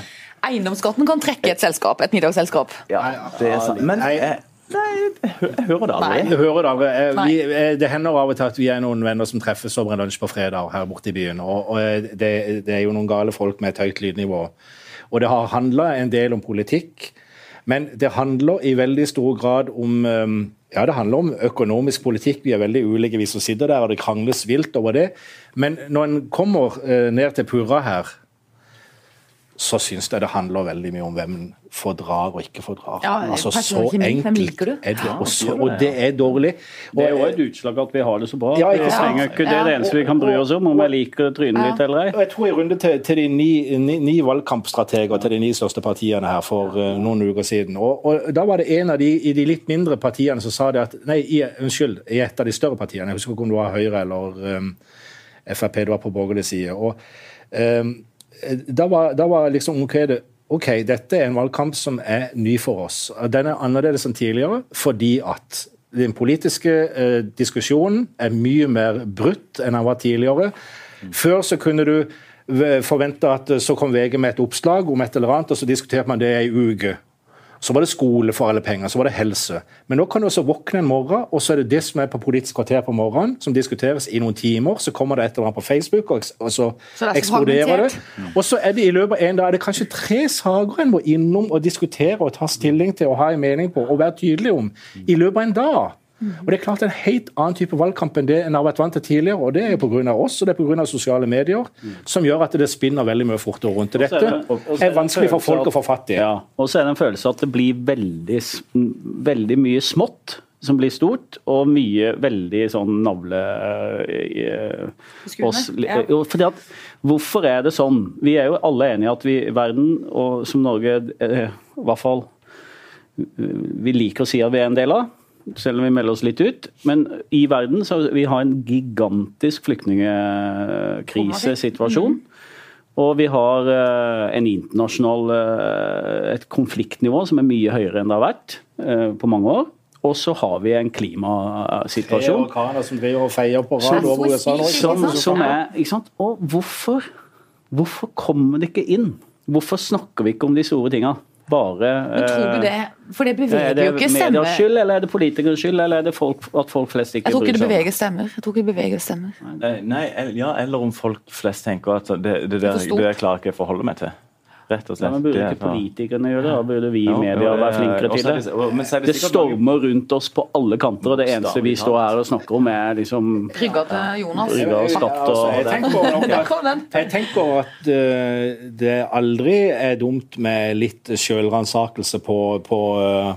Speaker 1: Eiendomsskatten kan trekke et selskap, et middagsselskap.
Speaker 4: Ja, det er sant. Men
Speaker 2: Nei.
Speaker 4: jeg, nei, jeg, hører det aldri.
Speaker 2: Nei, hører det aldri. Eh, Vi, eh, det hender av og til at vi er noen venner som treffes over en lunsj på fredag her borte i byen. Og, og eh, det, det er jo noen gale folk med et høyt lydnivå. Og det har handla en del om politikk, men det handler i veldig stor grad om ja, det handler om økonomisk politikk. Vi er veldig ulike, vi som sitter der, og det krangles vilt over det. Men når en kommer eh, ned til purra her, så syns jeg det handler veldig mye om hvem fordrar og ikke fordrar.
Speaker 1: Ja,
Speaker 2: altså, så enkelt er det. Og, så, og det er dårlig.
Speaker 3: Det er jo et utslag at vi har det så bra.
Speaker 2: Ja, ikke
Speaker 3: Vi trenger ikke det, er det eneste vi kan bry oss om, om jeg liker trynet ditt eller ei.
Speaker 2: Jeg tror i runde til, til de ni, ni, ni valgkampstrateger til de ni største partiene her for uh, noen uker siden. Og, og Da var det en av de i de litt mindre partiene som sa det at Nei, i, unnskyld, i et av de større partiene, jeg husker ikke om det var Høyre eller um, Frp, det var på borgerlig side. og um, da var, da var liksom ok, det, ok, dette er en valgkamp som er ny for oss. Den er annerledes enn tidligere fordi at den politiske eh, diskusjonen er mye mer brutt enn den var tidligere. Før så kunne du v- forvente at eh, så kom VG med et oppslag om et eller annet, og så diskuterte man det ei uke. Så var det skole for alle penger, så var det helse. Men nå kan du også våkne en morgen, og så er det det som er på Politisk kvarter på morgenen, som diskuteres i noen timer. Så kommer det et eller annet på Facebook, og, så,
Speaker 1: så
Speaker 2: eksploderer det. Og så er det i løpet av en dag er det kanskje tre saker en må innom og diskutere og ta stilling til og ha en mening på og være tydelig om i løpet av en dag. Og Det er klart en helt annen type valgkamp enn det en har vært vant til tidligere. og Det er pga. oss og det er pga. sosiale medier, som gjør at det spinner veldig mye fortere rundt.
Speaker 3: Er
Speaker 2: Dette
Speaker 3: det-
Speaker 2: er vanskelig for folk
Speaker 3: at-
Speaker 2: å få fatt i.
Speaker 3: Ja, og så er det en følelse at det blir veldig, veldig mye smått som blir stort, og mye veldig sånn navle...
Speaker 1: Øh,
Speaker 3: oss-
Speaker 1: ja.
Speaker 3: fordi at, hvorfor er det sånn? Vi er jo alle enige at vi i verden, og som Norge øh, i hvert fall vi liker å si at vi er en del av, selv om vi melder oss litt ut. Men i verden så vi har en gigantisk flyktningkrisesituasjon. Og vi har eh, en internasjonal eh, et konfliktnivå som er mye høyere enn det har vært eh, på mange år. Og så har vi en klimasituasjon
Speaker 2: som
Speaker 1: Som
Speaker 3: som, som er ikke sant? Og hvorfor, hvorfor kommer det ikke inn? Hvorfor snakker vi ikke om de store tinga? Bare
Speaker 1: Men tror du
Speaker 3: eh,
Speaker 1: det For det
Speaker 3: Er
Speaker 1: beveger
Speaker 3: det
Speaker 1: jo ikke stemmer.
Speaker 3: medias skyld, eller er det politikers skyld, eller er det folk, at folk flest ikke
Speaker 1: Jeg tror ikke det
Speaker 3: bryr seg?
Speaker 1: beveger stemmer. Jeg tror ikke det beveger stemmer.
Speaker 4: Nei, Nei, ja, eller om folk flest tenker at det, det,
Speaker 1: det,
Speaker 4: det der klarer jeg ikke å forholde meg til. Rett og
Speaker 3: Ja,
Speaker 4: slett.
Speaker 3: men Burde ikke politikerne gjøre det? Da burde vi i
Speaker 4: Ja,
Speaker 3: media være flinkere til det?
Speaker 4: det- er
Speaker 3: stormer rundt oss på alle kanter, og det eneste vi står her og snakker om, er liksom
Speaker 1: Rygga til Jonas.
Speaker 3: Rygga og skatt
Speaker 2: Altså, jeg
Speaker 3: og
Speaker 2: tenker at. Jeg tenker at eh, det aldri er dumt med litt sjølransakelse på, på eh,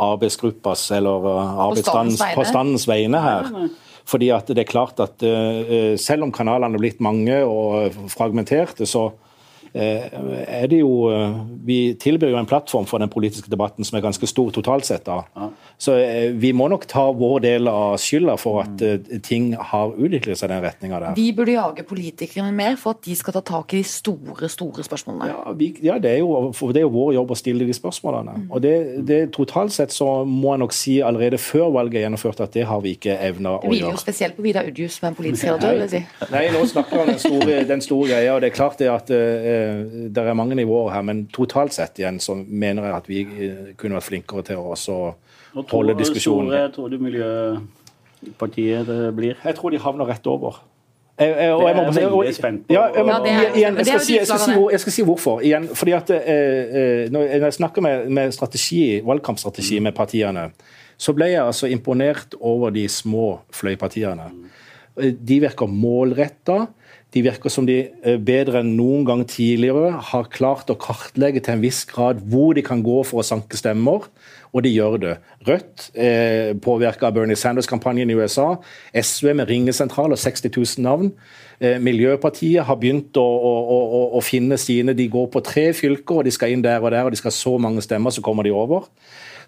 Speaker 2: arbeidsgruppas eller uh, arbeidsstandens
Speaker 1: vegne.
Speaker 2: her. Fordi at det er klart at eh, selv om kanalene er blitt mange og fragmenterte, så eh, er det jo eh, Vi tilbyr jo en plattform for den politiske debatten som er ganske stor totalt sett. da. Så eh, vi må nok ta vår del av skylda for at eh, ting har utviklet seg i den retninga der.
Speaker 1: Vi burde jage politikerne mer for at de skal ta tak i de store, store spørsmålene.
Speaker 2: Ja, vi, ja det, er jo, for det er jo vår jobb å stille de spørsmålene. Og det, det Totalt sett så må jeg nok si allerede før valget er gjennomført at det har vi ikke evna
Speaker 1: Det
Speaker 2: å
Speaker 1: hviler jo spesielt på Vidar Udjus som er en politisk redaktør. vil jeg si.
Speaker 2: Nei, nå snakker om den store, den store greia, og det er klart det at eh, det er mange nivåer her, men totalt sett igjen så mener jeg at vi eh, kunne vært flinkere til å også
Speaker 3: Og to
Speaker 2: holde diskusjonen.
Speaker 3: store tror du Miljøpartiet det blir?
Speaker 2: Jeg tror de havner rett over. Jeg, jeg, og jeg, må,
Speaker 3: Det er jeg veldig spent på.
Speaker 2: Ja, jeg, må,
Speaker 1: Ja, er-
Speaker 2: igjen, jeg, skal si, jeg, skal si, jeg skal si hvorfor. Igjen, fordi at eh, eh, Når jeg snakker med, med strategi, valgkampstrategi med partiene, så ble jeg altså imponert over de små fløypartiene. Eh, De virker målretta. De virker som de eh, bedre enn noen gang tidligere har klart å kartlegge til en viss grad hvor de kan gå for å sanke stemmer, og de gjør det. Rødt eh, påvirka Bernie Sanders-kampanjen i USA. SV med ringesentral og 60 000 navn. Eh, Miljøpartiet har begynt å, å, å, å- finne sine. De går på tre fylker, og de skal inn der og der, og de skal så mange stemmer, så kommer de over.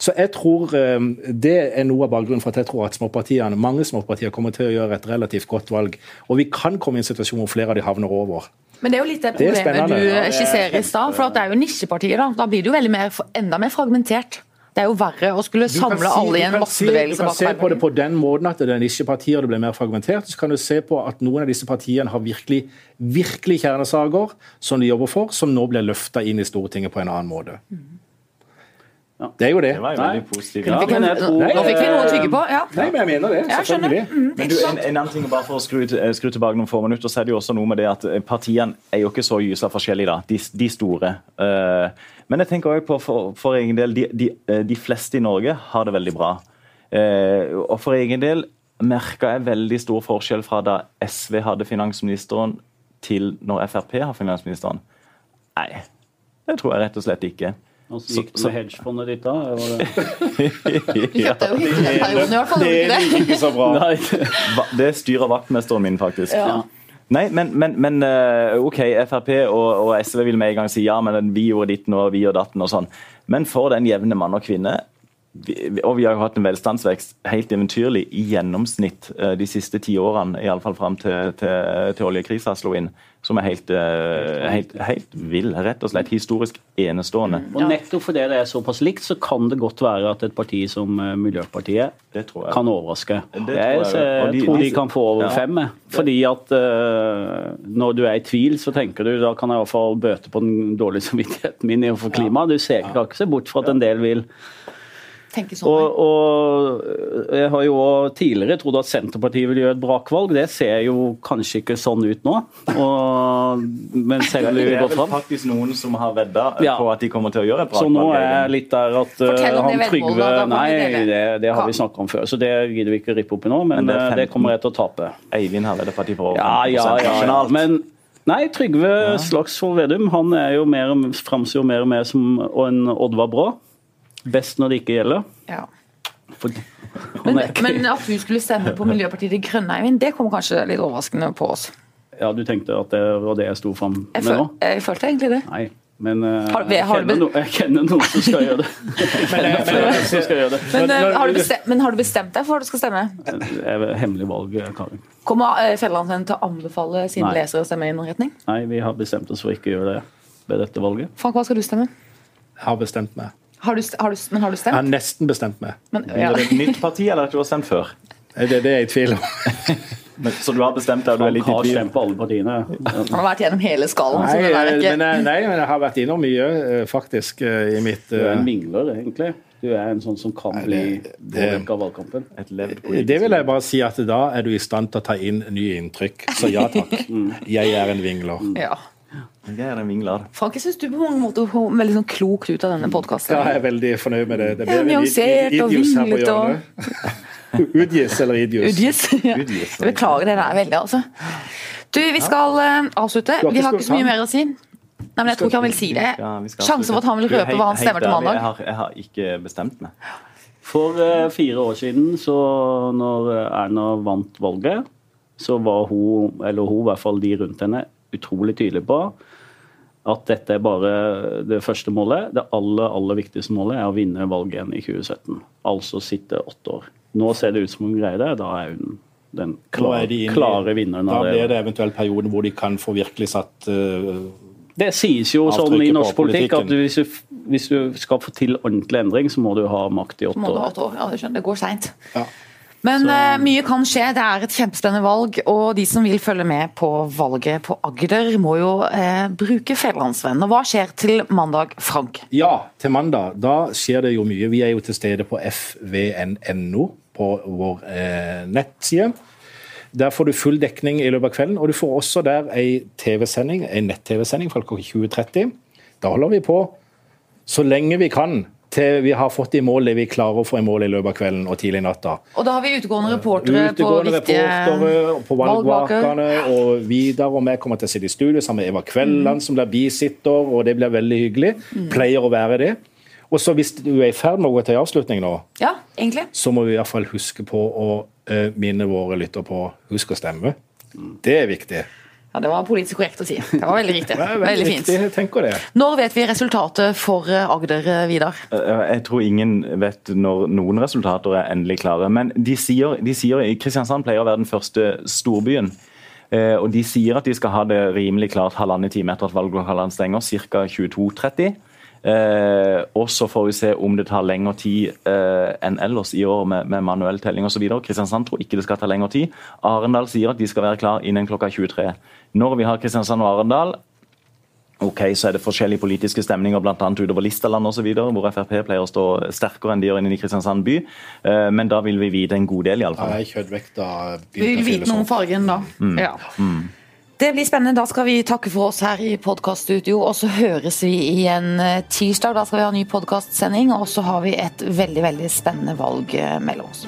Speaker 2: Så jeg tror eh, Det er noe av bakgrunnen for at jeg tror at småpartiene, mange småpartier kommer til å gjøre et relativt godt valg. Og vi kan komme i en situasjon hvor flere av de havner over.
Speaker 1: Men det er jo litt det problemet
Speaker 2: det
Speaker 1: du
Speaker 2: er-
Speaker 1: skisserer i stad. For det er jo nisjepartier. Da Da blir det jo mer, enda mer fragmentert. Det er jo verre å skulle samle
Speaker 2: si-
Speaker 1: alle i en massebevegelse
Speaker 2: Du kan se på det på den måten at det er nisjepartier det blir mer fragmentert. Så kan du se på at noen av disse partiene har virkelig virkelig kjernesaker som de jobber for, som nå blir løfta inn i Stortinget på en annen måte. Det er jo det.
Speaker 4: Det var jo veldig positivt.
Speaker 3: Ja, men jeg tror-
Speaker 1: Nå fikk vi noe å tygge på. Ja.
Speaker 2: Nei, men jeg mener det. Selvfølgelig.
Speaker 1: Mm,
Speaker 4: Men du, en, en annen ting bare for å skru, eh, skru tilbake noen få minutter, så er det jo også noe med det at eh, partiene er jo ikke så gysla forskjellige, da, de, de store. Eh, men jeg tenker også på for, for egen del, de, de, de fleste i Norge har det veldig bra. Eh, og for egen del merka jeg veldig stor forskjell fra da SV hadde finansministeren til når Frp har finansministeren. Nei, det tror jeg rett og slett ikke.
Speaker 3: Hvordan gikk det med hedgefondet ditt da? Var det...
Speaker 2: Det gikk
Speaker 1: ikke
Speaker 2: så bra.
Speaker 3: Nei.
Speaker 4: Det styrer vaktmesteren min, faktisk.
Speaker 1: Ja.
Speaker 4: Nei, men, men, men eh, OK, Frp og, og SV vil med en gang si ja, men vi gjorde ditten og vi gjorde datten og sånn. Men for den jevne mann og kvinne vi, og vi har jo hatt en velstandsvekst helt eventyrlig i gjennomsnitt eh, de siste ti årene, iallfall fram til, til, til oljekrisa slo inn, som er helt, eh, helt, helt vill. Rett og slett historisk enestående.
Speaker 3: Og nettopp fordi det er såpass likt, så kan det godt være at et parti som eh, Miljøpartiet
Speaker 4: Det tror jeg.
Speaker 3: kan overraske.
Speaker 4: Det tror jeg.
Speaker 3: jeg
Speaker 4: jeg de-
Speaker 3: tror de kan få over
Speaker 4: Ja.
Speaker 3: fem. Fordi at uh, når du er i tvil, så tenker du da kan jeg i hvert fall bøte på den dårlige samvittigheten min overfor klimaet. Du ser kan ikke se bort fra at en del vil.
Speaker 1: Sånn.
Speaker 3: Og, og jeg har jo tidligere trodd at Senterpartiet vil gjøre et brakvalg. Det ser jo kanskje ikke sånn ut nå. Og, men selv om
Speaker 4: Det
Speaker 3: vi
Speaker 4: er
Speaker 3: går
Speaker 4: vel
Speaker 3: fram.
Speaker 4: faktisk noen som har vedda
Speaker 3: Ja.
Speaker 4: på at de kommer til å gjøre et brakvalg.
Speaker 3: Så nå er jeg litt der at uh, han
Speaker 1: det
Speaker 3: Trygve Nei, det, det har vi
Speaker 1: snakka
Speaker 3: snakket om før, så det gidder vi ikke rippe opp i nå. Men,
Speaker 4: Men det er
Speaker 3: uh, det kommer jeg til å tape.
Speaker 4: Eivind har vedda på de får over
Speaker 3: Ja, ja, ja. ja. Men nei, Trygve Slagsvold Vedum han er jo mer, framstår jo mer og mer som en Oddvar Brå. Best når det ikke gjelder.
Speaker 1: Ja.
Speaker 3: For,
Speaker 1: Men,
Speaker 3: ikke-
Speaker 1: men at du skulle stemme på Miljøpartiet De Grønne, Eivind, det kom kanskje litt overraskende på oss.
Speaker 3: ja, du tenkte at det var det jeg sto fram med
Speaker 1: føl,
Speaker 3: nå?
Speaker 1: jeg følte egentlig det.
Speaker 3: Nei. Men uh,
Speaker 1: Har-
Speaker 3: jeg, kjenner no, jeg kjenner noen som skal gjøre det.
Speaker 2: Men, eh,
Speaker 1: eh,
Speaker 2: når-
Speaker 1: har du bestemt, men har du bestemt deg for hva du skal stemme?
Speaker 3: Det er Hemmelig valg, Karin.
Speaker 1: Kommer Fjellandsvennen til å anbefale sine
Speaker 3: Nei.
Speaker 1: lesere å stemme i noen retning?
Speaker 3: Nei, vi har bestemt oss for ikke å gjøre det ved dette valget.
Speaker 1: Frank, hva skal du stemme?
Speaker 2: Jeg har bestemt meg.
Speaker 1: Har du, har du, men har du
Speaker 2: Jeg har nesten bestemt meg.
Speaker 1: Men,
Speaker 4: Er
Speaker 1: ja.
Speaker 4: det et nytt parti, eller at du har stemt før?
Speaker 2: Det er det jeg er i tvil om.
Speaker 4: Men, så du har bestemt deg, du er litt i tvil?
Speaker 3: stemt på alle partiene.
Speaker 1: Han har vært gjennom hele skalaen.
Speaker 2: Nei,
Speaker 1: så det er
Speaker 2: men,
Speaker 1: ikke...
Speaker 2: jeg- nei, men jeg har vært innom mye, eh, faktisk, eh, i mitt
Speaker 3: Du er
Speaker 2: eh,
Speaker 3: en mingler, egentlig. Du er en sånn som kan bli påvirket av valgkampen.
Speaker 4: Et levd politisk
Speaker 2: Det vil jeg bare si at da er du i stand til å ta inn nye inntrykk. Så ja takk. Jeg er en vingler.
Speaker 1: Ja.
Speaker 4: Jeg er en vingler.
Speaker 1: Frank, jeg syns du på mange måter kom veldig sånn klokt ut av denne podkasten.
Speaker 2: Ja, jeg er veldig fornøyd med det. Det blir
Speaker 1: nyansert og
Speaker 2: vinglete
Speaker 1: vinglet og-.
Speaker 2: Udgis eller idios?
Speaker 1: Udgis. Ja.
Speaker 4: Udgis.
Speaker 1: Jeg beklager det der veldig, altså. Du, vi skal uh, avslutte. Vi har ikke så mye mer å si. Nei, men Jeg tror ikke han vil si det.
Speaker 4: Sjansen
Speaker 1: Sjanse for at han vil røpe hva han stemmer til mandag.
Speaker 4: Jeg har, jeg har ikke bestemt meg.
Speaker 3: For uh, fire år siden, så når Erna vant valget, så var hun, eller hun, i hvert fall de rundt henne, utrolig tydelig på at dette er bare det første målet. Det aller, aller viktigste målet er å vinne valget igjen i 2017. Altså sitte åtte år. Nå ser det ut som hun greier det. Da er hun den klare,
Speaker 2: er de
Speaker 3: klare vinneren
Speaker 2: Da blir
Speaker 3: det.
Speaker 2: eventuelt perioden hvor de kan få virkelig satt uh,
Speaker 3: Det sies jo sånn i norsk politikk at hvis du, hvis du skal få til ordentlig endring, så må du ha makt i åtte
Speaker 1: Må du ha
Speaker 3: år.
Speaker 1: år? Ja, det skjønner jeg. Det går seint.
Speaker 2: Ja.
Speaker 1: Men så... mye kan skje. Det er et kjempespennende valg. Og de som vil følge med på valget på Agder, må jo eh, bruke Fedrelandsvennen. Og hva skjer til mandag, Frank?
Speaker 2: Ja, til mandag. Da skjer det jo mye. Vi er jo til stede på fvn.no på vår eh, nettside. Der får du full dekning i løpet av kvelden, og du får også der ei TV-sending, ei nett-TV-sending fra klokka 20.30. Da holder vi på så lenge vi kan til vi har fått i mål det vi klarer å få i mål i løpet av kvelden og tidlig natta.
Speaker 1: Og da har vi utegående reportere på
Speaker 2: Utegående
Speaker 1: viktige
Speaker 2: reportere på valgvakene, og Vidar og meg kommer til å sitte i studio sammen med Eva Kvelland, som blir bisitter, og det blir veldig hyggelig. Pleier å være det. Og så hvis du er i ferd med å gå til avslutning nå,
Speaker 1: Ja, egentlig.
Speaker 2: så må vi i hvert fall huske på å eh, minne våre lytter på husk å stemme. Det er viktig.
Speaker 1: Ja, Det var politisk korrekt å si. Det var veldig riktig.
Speaker 2: Er
Speaker 1: Veldig
Speaker 2: veldig
Speaker 1: fint.
Speaker 2: Riktig, tenker det.
Speaker 1: Når vet vi resultatet for eh, Agder, eh, Vidar?
Speaker 4: Eh, Jeg tror ingen vet når noen resultater er endelig klare. Men de sier, de sier Kristiansand pleier å være den første storbyen. Eh, Og de sier at de skal ha det rimelig klart halvannen time etter at valglokalene stenger, ca. 22.30. Eh, og så får vi se om det tar lengre tid eh, enn ellers i år med, med manuell telling osv. Kristiansand tror ikke det skal ta lengre tid. Arendal sier at de skal være klar innen klokka 23. Når vi har Kristiansand og Arendal, Ok, så er det forskjellige politiske stemninger bl.a. utover Listaland osv., hvor Frp pleier å stå sterkere enn de gjør inne i Kristiansand by. Eh, Men da vil vi vite en god del, iallfall.
Speaker 2: er
Speaker 1: Vi vil vite noe om fargen da. Ja. Det blir spennende. Da skal vi takke for oss her i podkaststudio. Og så høres vi igjen eh, tirsdag. Da skal vi ha en ny podkastsending. Og så har vi et veldig, veldig spennende valg eh, mellom oss.